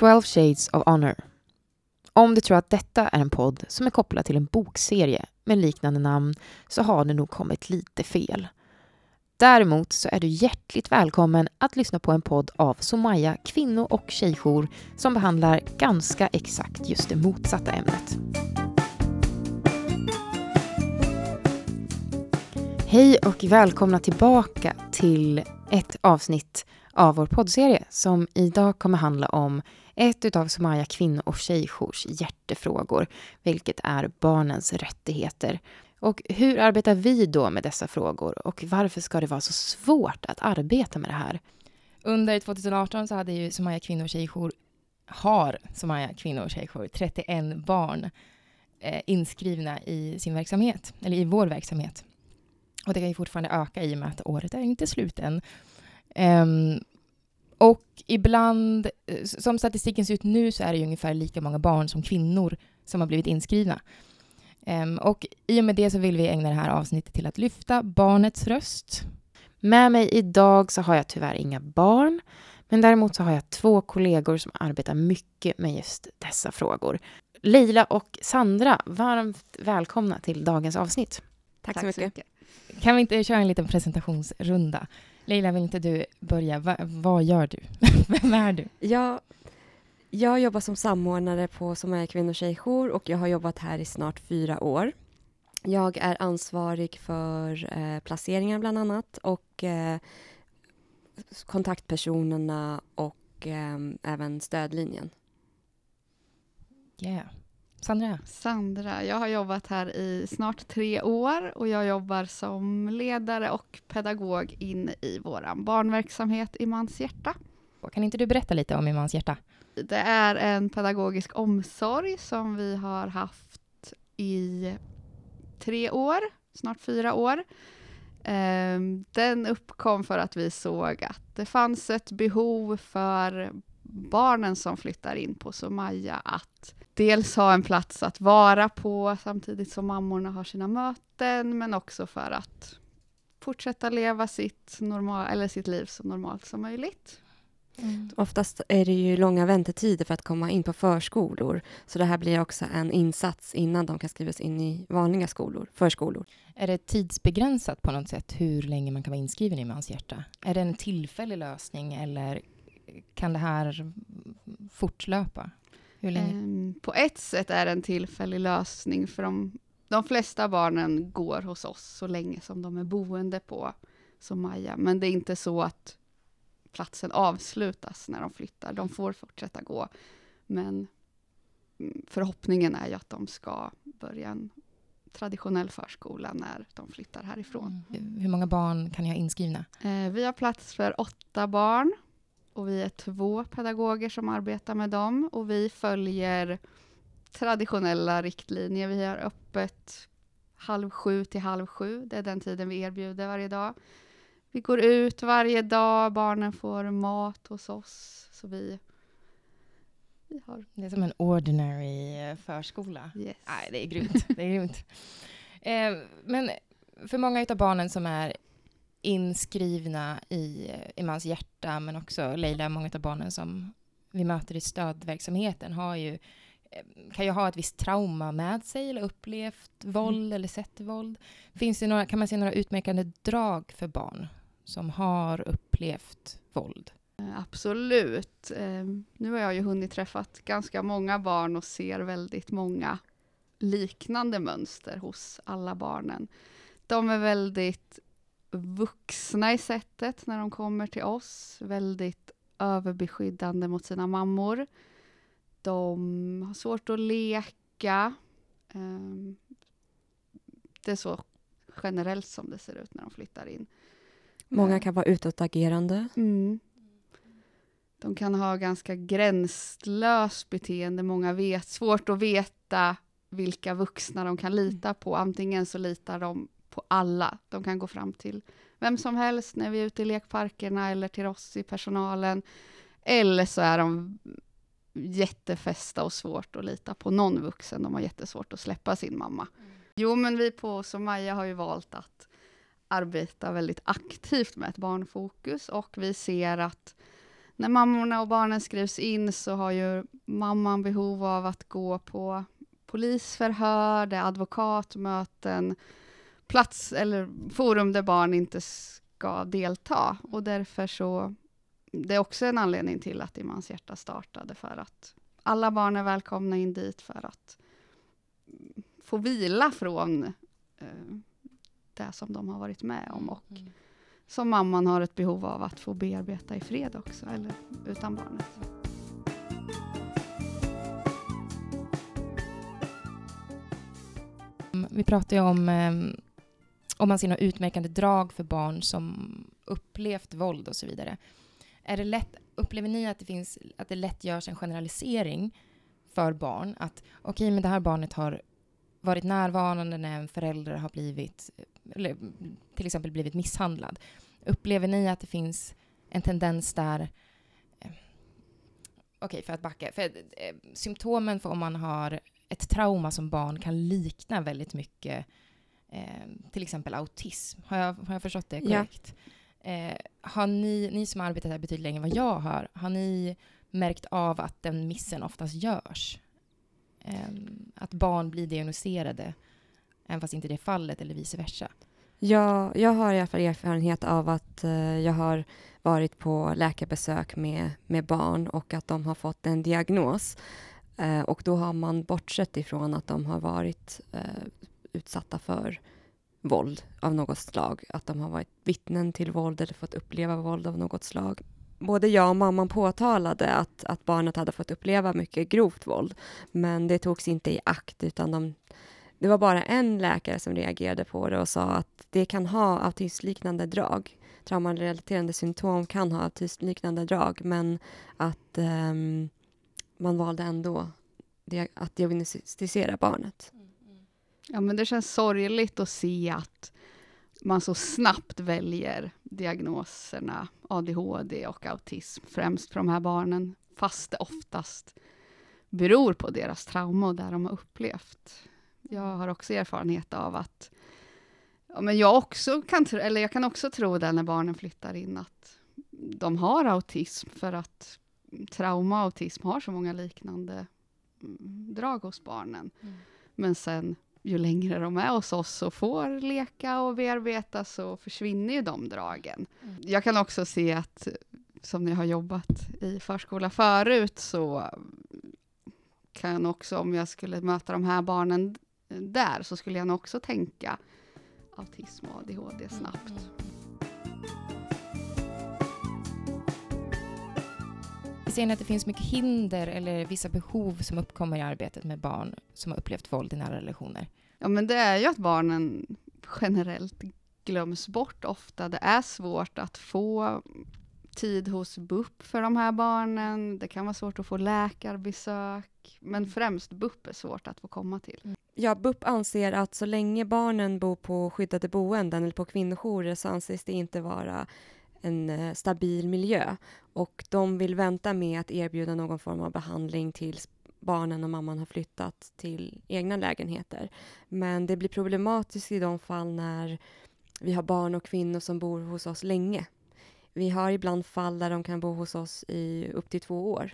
12 Shades of Honor. Om du tror att detta är en podd som är kopplad till en bokserie med liknande namn så har du nog kommit lite fel. Däremot så är du hjärtligt välkommen att lyssna på en podd av Somaya kvinno och tjejjour som behandlar ganska exakt just det motsatta ämnet. Hej och välkomna tillbaka till ett avsnitt av vår poddserie som idag kommer handla om ett utav Somaya kvinno och tjejjours hjärtefrågor, vilket är barnens rättigheter. Och hur arbetar vi då med dessa frågor och varför ska det vara så svårt att arbeta med det här? Under 2018 så hade ju Somaya kvinno och tjejjour, har Somaya kvinno och tjejjour 31 barn eh, inskrivna i sin verksamhet, eller i vår verksamhet. Och det kan ju fortfarande öka i och med att året är inte slut än. Um, och ibland, eh, som statistiken ser ut nu, så är det ju ungefär lika många barn som kvinnor som har blivit inskrivna. Um, och i och med det så vill vi ägna det här avsnittet till att lyfta barnets röst. Med mig idag så har jag tyvärr inga barn, men däremot så har jag två kollegor som arbetar mycket med just dessa frågor. Leila och Sandra, varmt välkomna till dagens avsnitt. Tack, Tack så, mycket. så mycket. Kan vi inte köra en liten presentationsrunda? Leila, vill inte du börja? Va, vad gör du? Vem är du? Ja, jag jobbar som samordnare på Somaya kvinno och tjejjour och jag har jobbat här i snart fyra år. Jag är ansvarig för eh, placeringar bland annat och eh, kontaktpersonerna och eh, även stödlinjen. Yeah. Sandra? Sandra, jag har jobbat här i snart tre år och jag jobbar som ledare och pedagog in i vår barnverksamhet i Mans hjärta. Kan inte du berätta lite om Imans hjärta? Det är en pedagogisk omsorg som vi har haft i tre år, snart fyra år. Ehm, den uppkom för att vi såg att det fanns ett behov för barnen som flyttar in på Somaya att dels ha en plats att vara på samtidigt som mammorna har sina möten, men också för att fortsätta leva sitt, normal, eller sitt liv så normalt som möjligt. Mm. Oftast är det ju långa väntetider för att komma in på förskolor, så det här blir också en insats innan de kan skrivas in i vanliga skolor, förskolor. Är det tidsbegränsat på något sätt hur länge man kan vara inskriven i Mans hjärta? Är det en tillfällig lösning eller kan det här fortlöpa? Hur länge? Um, på ett sätt är det en tillfällig lösning, för de, de flesta barnen går hos oss så länge som de är boende på Somaya. Men det är inte så att platsen avslutas när de flyttar. De får fortsätta gå. Men mm, förhoppningen är ju att de ska börja en traditionell förskola när de flyttar härifrån. Mm. Hur många barn kan ni ha inskrivna? Eh, vi har plats för åtta barn och vi är två pedagoger som arbetar med dem och vi följer traditionella riktlinjer. Vi har öppet halv sju till halv sju. Det är den tiden vi erbjuder varje dag. Vi går ut varje dag, barnen får mat hos oss. Så vi, vi har... Det är som en ordinary eh, förskola. Yes. Nej, det är grymt. Det är grymt. Eh, men för många av barnen som är inskrivna i Imans hjärta, men också Leila, många av barnen som vi möter i stödverksamheten har ju, eh, kan ju ha ett visst trauma med sig eller upplevt mm. våld mm. eller sett våld. Finns det några, kan man se några utmärkande drag för barn som har upplevt våld? Eh, absolut. Eh, nu har jag ju hunnit träffat ganska många barn och ser väldigt många liknande mönster hos alla barnen. De är väldigt vuxna i sättet när de kommer till oss. Väldigt överbeskyddande mot sina mammor. De har svårt att leka. Um, det är så generellt som det ser ut när de flyttar in. Många kan vara utåtagerande. Mm. De kan ha ganska gränslöst beteende. Många vet svårt att veta vilka vuxna de kan lita på. Antingen så litar de på alla. De kan gå fram till vem som helst när vi är ute i lekparkerna eller till oss i personalen. Eller så är de jättefästa och svårt att lita på någon vuxen. De har jättesvårt att släppa sin mamma. Mm. Jo, men vi på Somaya har ju valt att arbeta väldigt aktivt med ett barnfokus och vi ser att när mammorna och barnen skrivs in så har ju mamman behov av att gå på polisförhör, det är advokatmöten, plats eller forum där barn inte ska delta. Och därför så, det är också en anledning till att Imans hjärta startade, för att alla barn är välkomna in dit för att få vila från eh, det som de har varit med om och Mm. som mamman har ett behov av att få bearbeta i fred också, eller utan barnet. Mm, Vi pratar ju om eh, om man ser några utmärkande drag för barn som upplevt våld och så vidare. Är det lätt, upplever ni att det, finns, att det lätt görs en generalisering för barn? Att okej, men det här barnet har varit närvarande när en förälder har blivit, eller till exempel blivit misshandlad. Upplever ni att det finns en tendens där okej, Okej, för att backa. För, eh, symptomen för om man har ett trauma som barn kan likna väldigt mycket eh, till exempel autism. Har jag, har jag förstått det Ja. korrekt? Eh, har ni, ni som har arbetat här betydligt längre än vad jag har, har ni märkt av att den missen oftast görs? Eh, att barn blir diagnostiserade, även fast inte det är fallet, eller vice versa. Ja, jag har i alla fall erfarenhet av att eh, jag har varit på läkarbesök med, med barn och att de har fått en diagnos. Eh, och då har man bortsett ifrån att de har varit eh, utsatta för våld av något slag. Att de har varit vittnen till våld eller fått uppleva våld av något slag. Både jag och mamman påtalade att, att barnet hade fått uppleva mycket grovt våld, men det togs inte i akt, utan de det var bara en läkare som reagerade på det och sa att det kan ha autismliknande drag. Traumarelaterade symptom kan ha autismliknande drag, men att um, man valde ändå att diagnostisera barnet. Ja, men det känns sorgligt att se att man så snabbt väljer diagnoserna ADHD och autism, främst för de här barnen, fast det oftast beror på deras trauma och det de har upplevt. Jag har också erfarenhet av att ja, men jag, också kan, tro- eller jag kan också tro det när barnen flyttar in, att de har autism, för att trauma och autism har så många liknande mm, drag hos barnen. Men sen ju längre de är hos oss och får leka och bearbeta så försvinner ju de dragen. Mm. Jag kan också se att, som ni har jobbat i förskola förut, så kan också, om jag skulle möta de här barnen där, så skulle jag nog också tänka autism och ADHD snabbt. Ser ni att det finns mycket hinder eller vissa behov som uppkommer i arbetet med barn som har upplevt våld i nära relationer? Ja, men det är ju att barnen generellt glöms bort ofta. Det är svårt att få tid hos BUP för de här barnen. Det kan vara svårt att få läkarbesök, men främst BUP är svårt att få komma till. Ja, BUP anser att så länge barnen bor på skyddade boenden eller på kvinnojourer så anses det inte vara en eh, stabil miljö. Och de vill vänta med att erbjuda någon form av behandling tills barnen och mamman har flyttat till egna lägenheter. Men det blir problematiskt i de fall när vi har barn och kvinnor som bor hos oss länge. Vi har ibland fall där de kan bo hos oss i upp till två år.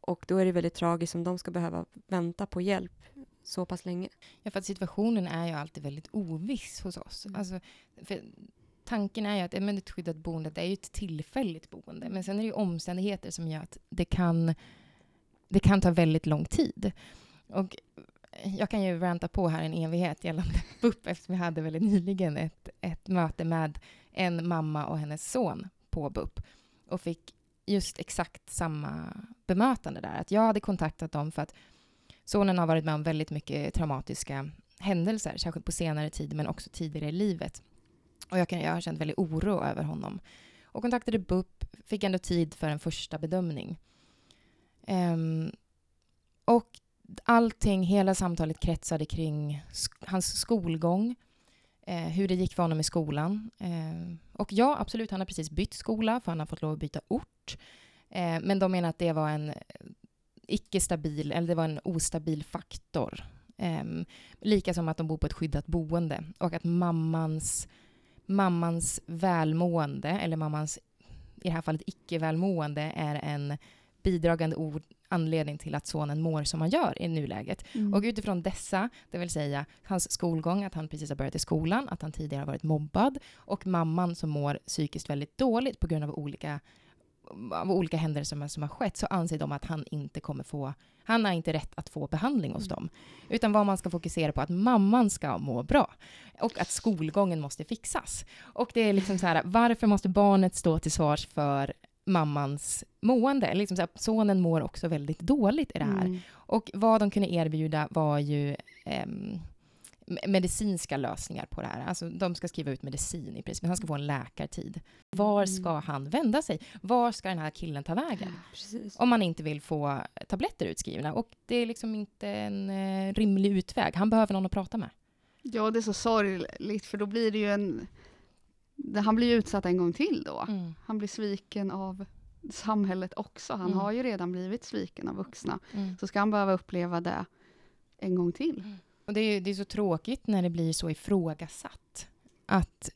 Och då är det väldigt tragiskt om de ska behöva vänta på hjälp så pass länge. Ja, för att situationen är ju alltid väldigt oviss hos oss. Mm. Alltså, för tanken är ju att men ett skyddat boende det är ju ett tillfälligt boende. Men sen är det ju omständigheter som gör att det kan, det kan ta väldigt lång tid. Och jag kan ju ranta på här en evighet gällande BUP eftersom vi hade väldigt nyligen ett, ett möte med en mamma och hennes son på BUP och fick just exakt samma bemötande där. Att jag hade kontaktat dem för att sonen har varit med om väldigt mycket traumatiska händelser, särskilt på senare tid, men också tidigare i livet. Och jag, kan, jag har känt väldigt oro över honom. Och kontaktade BUP, fick ändå tid för en första bedömning. Um, och allting, hela samtalet kretsade kring sk- hans skolgång, eh, hur det gick för honom i skolan. Eh, och ja, absolut, han har precis bytt skola, för han har fått lov att byta ort. Eh, men de menar att det var en eh, icke-stabil, eller det var en ostabil faktor. Ehm, lika som att de bor på ett skyddat boende och att mammans, mammans välmående, eller mammans i det här fallet icke-välmående är en bidragande ord, anledning till att sonen mår som han gör i nuläget. Mm. Och utifrån dessa, det vill säga hans skolgång, att han precis har börjat i skolan, att han tidigare har varit mobbad och mamman som mår psykiskt väldigt dåligt på grund av olika av olika händelser som har skett så anser de att han inte kommer få han har inte rätt att få behandling hos Mm. dem. Utan vad man ska fokusera på att mamman ska må bra. Och att skolgången måste fixas. Och det är liksom så här, varför måste barnet stå till svars för mammans mående? Liksom så här, sonen mår också väldigt dåligt i det här. Mm. Och vad de kunde erbjuda var ju me- medicinska lösningar på det här. Alltså de ska skriva ut medicin i princip. Han ska få en läkartid. Var ska Mm. han vända sig? Var ska den här killen ta vägen? Precis. Om man inte vill få tabletter utskrivna. Och det är liksom inte en eh, rimlig utväg. Han behöver någon att prata med. Ja, det är så sorgligt för då blir det ju en... Han blir ju utsatt en gång till då. Mm. Han blir sviken av samhället också. Han Mm. har ju redan blivit sviken av vuxna. Mm. Så ska han behöva uppleva det en gång till. Och det är, det är så tråkigt när det blir så ifrågasatt. Att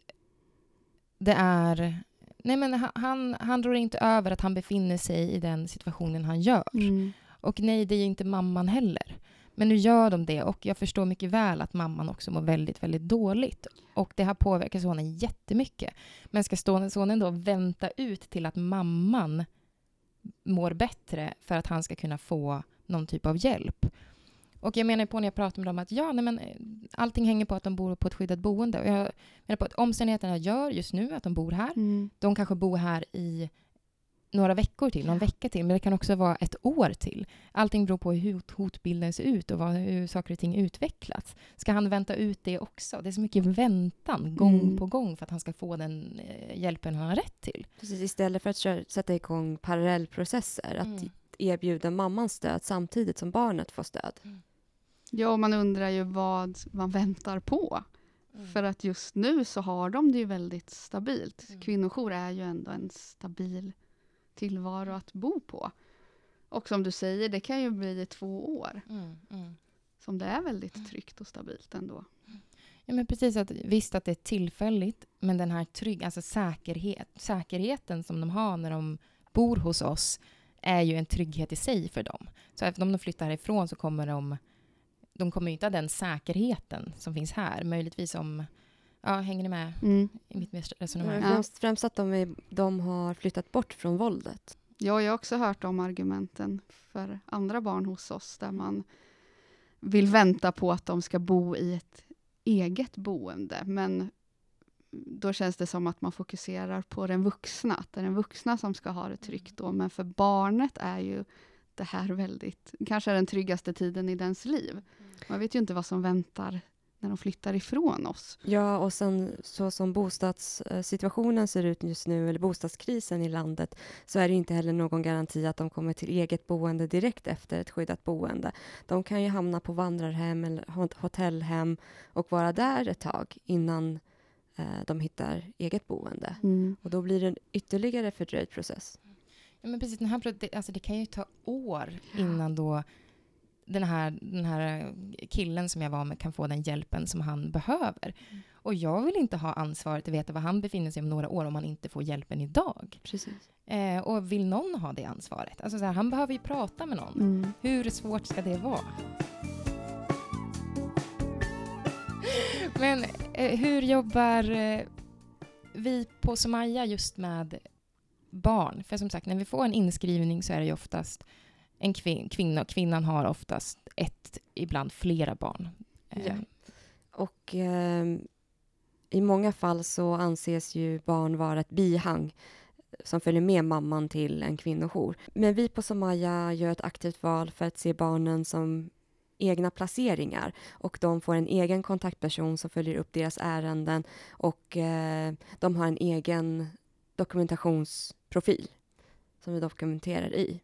det är... Nej men han- han, han rår inte över att han befinner sig i den situationen han gör. Mm. Och nej, det är inte mamman heller. Men nu gör de det och jag förstår mycket väl att mamman också mår väldigt, väldigt dåligt. Och det har påverkat sonen jättemycket. Men ska sonen då vänta ut till att mamman mår bättre för att han ska kunna få någon typ av hjälp? Och jag menar på när jag pratar med dem att ja, nej men eh, allting hänger på att de bor på ett skyddat boende. Och jag menar på att omständigheterna gör just nu att de bor här. Mm. De kanske bor här i några veckor till, någon vecka till, men det kan också vara ett år till. Allting beror på hur hot- hotbilden ser ut och vad, hur saker och ting utvecklas. Ska han vänta ut det också? Det är så mycket väntan gång Mm. på gång för att han ska få den eh, hjälpen han har rätt till. Precis, istället för att köra, sätta igång parallellprocesser. Att Mm. erbjuda mamman stöd samtidigt som barnet får stöd. Ja, och man undrar ju vad man väntar på. För att just nu så har de det ju väldigt stabilt. Mm. Kvinnojour är ju ändå en stabil tillvaro att bo på. Och som du säger, det kan ju bli två år Mm, mm. som det är väldigt tryggt och stabilt ändå. Ja, men precis. Att, visst att det är tillfälligt, men den här trygg, alltså säkerhet, säkerheten som de har när de bor hos oss är ju en trygghet i sig för dem. Så även om de flyttar härifrån så kommer de, de kommer ju inte ha den säkerheten som finns här. Möjligtvis om, ja, hänger ni med Mm. i mitt resonemang? Ja. främst, främst att de, är, de har flyttat bort från våldet. Ja, jag har också hört de argumenten för andra barn hos oss där man vill vänta på att de ska bo i ett eget boende. Men då känns det som att man fokuserar på den vuxna, att det är den vuxna som ska ha det tryggt då. Men för barnet är ju det här väldigt, kanske den tryggaste tiden i dens liv. Man vet ju inte vad som väntar när de flyttar ifrån oss. Ja, och sen så som bostadssituationen ser ut just nu, eller bostadskrisen i landet, så är det inte heller någon garanti att de kommer till eget boende direkt efter ett skyddat boende. De kan ju hamna på vandrarhem eller hot- hotellhem och vara där ett tag innan eh, de hittar eget boende. Och då blir det en ytterligare fördröjd process. Men precis, den här, det, alltså det kan ju ta år innan då den här, den här killen som jag var med kan få den hjälpen som han behöver. Mm. Och jag vill inte ha ansvaret att veta var han befinner sig om några år om han inte får hjälpen idag. Precis. Eh, och vill någon ha det ansvaret? Alltså så här, han behöver ju prata med någon. Mm. Hur svårt ska det vara? Men eh, hur jobbar eh, vi på Somaya just med barn? För som sagt, när vi får en inskrivning så är det ju oftast en kvin- kvinna. Kvinnan har oftast ett, ibland flera barn. Eh, Ja. Och eh, i många fall så anses ju barn vara ett bihang som följer med mamman till en kvinnojour. Men vi på Somaya gör ett aktivt val för att se barnen som egna placeringar och de får en egen kontaktperson som följer upp deras ärenden och eh, de har en egen dokumentationsprofil som vi dokumenterar i.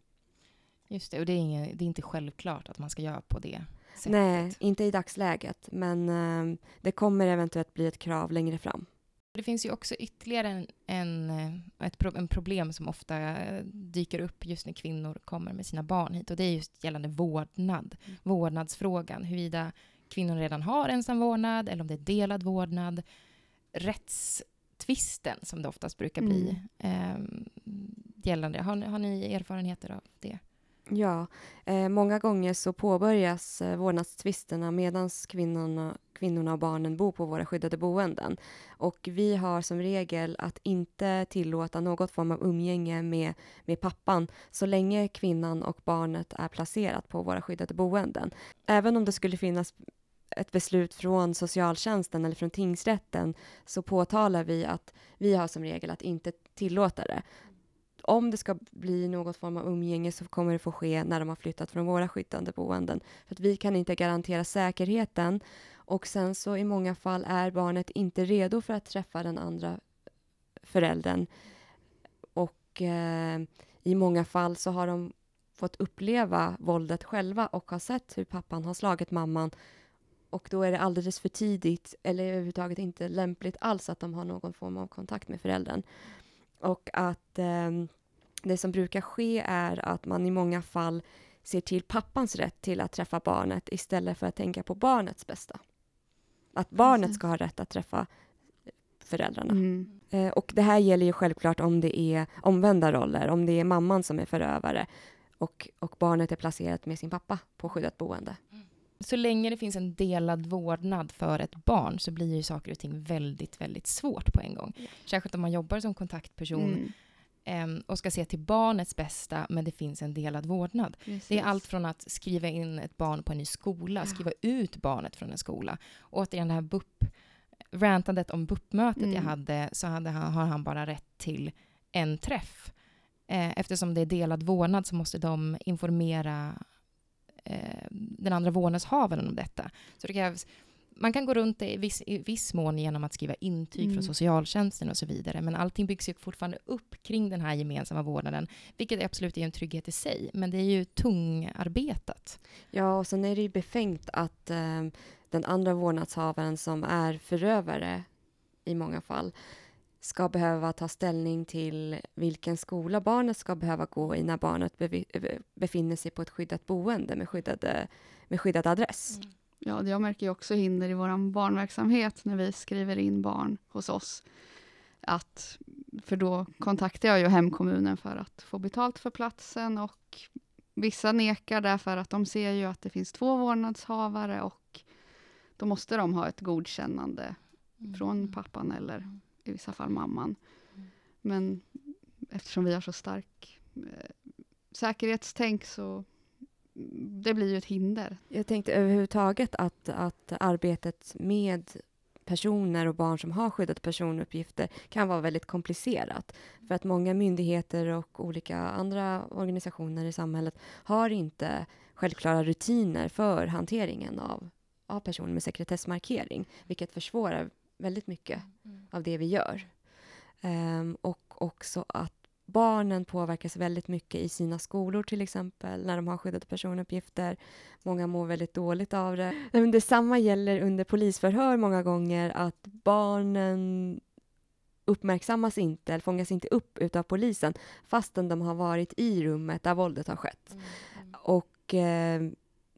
Just det, och det är, inget, det är inte självklart att man ska göra på det sättet. Nej, inte i dagsläget, men eh, det kommer eventuellt bli ett krav längre fram. Det finns ju också ytterligare en, en, eh, ett en problem som ofta eh, dyker upp just när kvinnor kommer med sina barn hit. Och det är just gällande vårdnad. Mm. Vårdnadsfrågan. Huruvida kvinnor redan har ensam vårdnad eller om det är delad vårdnad. Vårdnadstvisten som det oftast brukar bli eh, gällande. Har, har ni erfarenheter av det? Ja, eh, många gånger så påbörjas eh, vårdnadstvisterna medan kvinnorna, kvinnorna och barnen bor på våra skyddade boenden. Och vi har som regel att inte tillåta något form av umgänge med, med pappan så länge kvinnan och barnet är placerat på våra skyddade boenden. Även om det skulle finnas ett beslut från socialtjänsten eller från tingsrätten så påtalar vi att vi har som regel att inte tillåta det om det ska bli något form av umgänge så kommer det få ske när de har flyttat från våra skyddande boenden. För att vi kan inte garantera säkerheten och sen så i många fall är barnet inte redo för att träffa den andra föräldern. Och eh, i många fall så har de fått uppleva våldet själva och har sett hur pappan har slagit mamman och då är det alldeles för tidigt eller överhuvudtaget inte lämpligt alls att de har någon form av kontakt med föräldern. Och att eh, det som brukar ske är att man i många fall ser till pappans rätt till att träffa barnet istället för att tänka på barnets bästa. Att barnet ska ha rätt att träffa föräldrarna. Mm. Eh, och det här gäller ju självklart om det är omvända roller, om det är mamman som är förövare och, och barnet är placerat med sin pappa på skyddat boende. Så länge det finns en delad vårdnad för ett barn så blir ju saker och ting väldigt, väldigt svårt på en gång. Särskilt om man jobbar som kontaktperson Mm. em, och ska se till barnets bästa, men det finns en delad vårdnad. Precis. Det är allt från att skriva in ett barn på en ny skola, skriva ut barnet från en skola. Återigen det här BUP, rantandet om BUP-mötet jag Mm. hade, så hade han, har han bara rätt till en träff. Eh, eftersom det är delad vårdnad så måste de informera eh, den andra vårdnadshavaren om detta. Så det krävs, man kan gå runt det i viss, i viss mån genom att skriva intyg Mm. från socialtjänsten och så vidare, men allting byggs ju fortfarande upp kring den här gemensamma vårdnaden, vilket absolut är en trygghet i sig, men det är ju tungarbetat. Ja, och sen är det ju befängt att eh, den andra vårdnadshavaren som är förövare i många fall ska behöva ta ställning till vilken skola barnet ska behöva gå i när barnet befinner sig på ett skyddat boende med, skyddade, med skyddad adress. Ja, jag märker ju också hinder i vår barnverksamhet när vi skriver in barn hos oss. Att, för då kontaktar jag ju hemkommunen för att få betalt för platsen och vissa nekar därför att de ser ju att det finns två vårdnadshavare och då måste de ha ett godkännande från pappan eller i vissa fall mamman. Men eftersom vi har så stark eh, säkerhetstänk så det blir ju ett hinder. Jag tänkte överhuvudtaget att, att arbetet med personer och barn som har skyddade personuppgifter kan vara väldigt komplicerat. För att många myndigheter och olika andra organisationer i samhället har inte självklara rutiner för hanteringen av, av personer med sekretessmarkering, vilket försvårar väldigt mycket av det vi gör. Ehm, och också att barnen påverkas väldigt mycket i sina skolor till exempel, när de har skyddade personuppgifter. Många mår väldigt dåligt av det. Men Detsamma gäller under polisförhör många gånger, att barnen uppmärksammas inte, eller fångas inte upp utav polisen, fastän de har varit i rummet där våldet har skett. Och eh,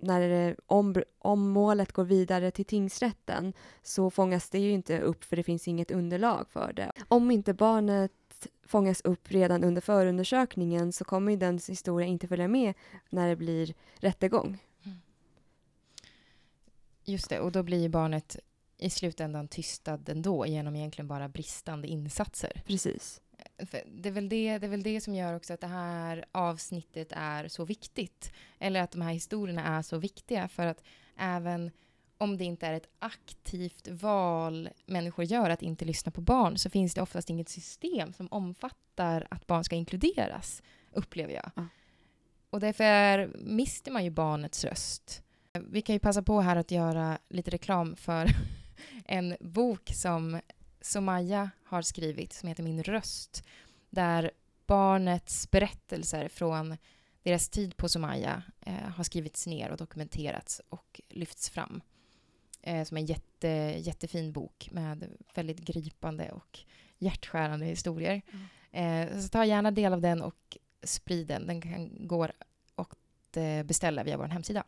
när om, om målet går vidare till tingsrätten så fångas det ju inte upp för det finns inget underlag för det. Om inte barnet fångas upp redan under förundersökningen så kommer ju den historien inte följa med när det blir rättegång. Just det, och då blir barnet i slutändan tystad ändå genom egentligen bara bristande insatser. Precis. Det, är väl det, det är väl det som gör också att det här avsnittet är så viktigt. Eller att de här historierna är så viktiga. För att även om det inte är ett aktivt val människor gör att inte lyssna på barn så finns det oftast inget system som omfattar att barn ska inkluderas, upplever jag. Ja. Och därför mister man ju barnets röst. Vi kan ju passa på här att göra lite reklam för en bok som Somaya har skrivit som heter Min röst. Där barnets berättelser från deras tid på Somaya eh, har skrivits ner och dokumenterats och lyfts fram. Eh, som en jätte, jättefin bok med väldigt gripande och hjärtskärande historier. Eh, så ta gärna del av den och sprid den. Den kan, går att eh, beställa via vår hemsida.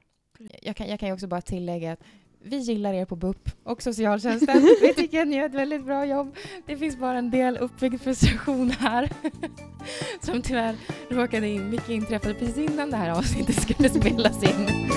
Jag kan, jag kan ju också bara tillägga att vi gillar er på BUP och socialtjänsten. Vi tycker att ni gör ett väldigt bra jobb. Det finns bara en del uppbyggd frustration här som tyvärr råkade in, mycket inträffade precis innan det här avsnittet skulle spelas in.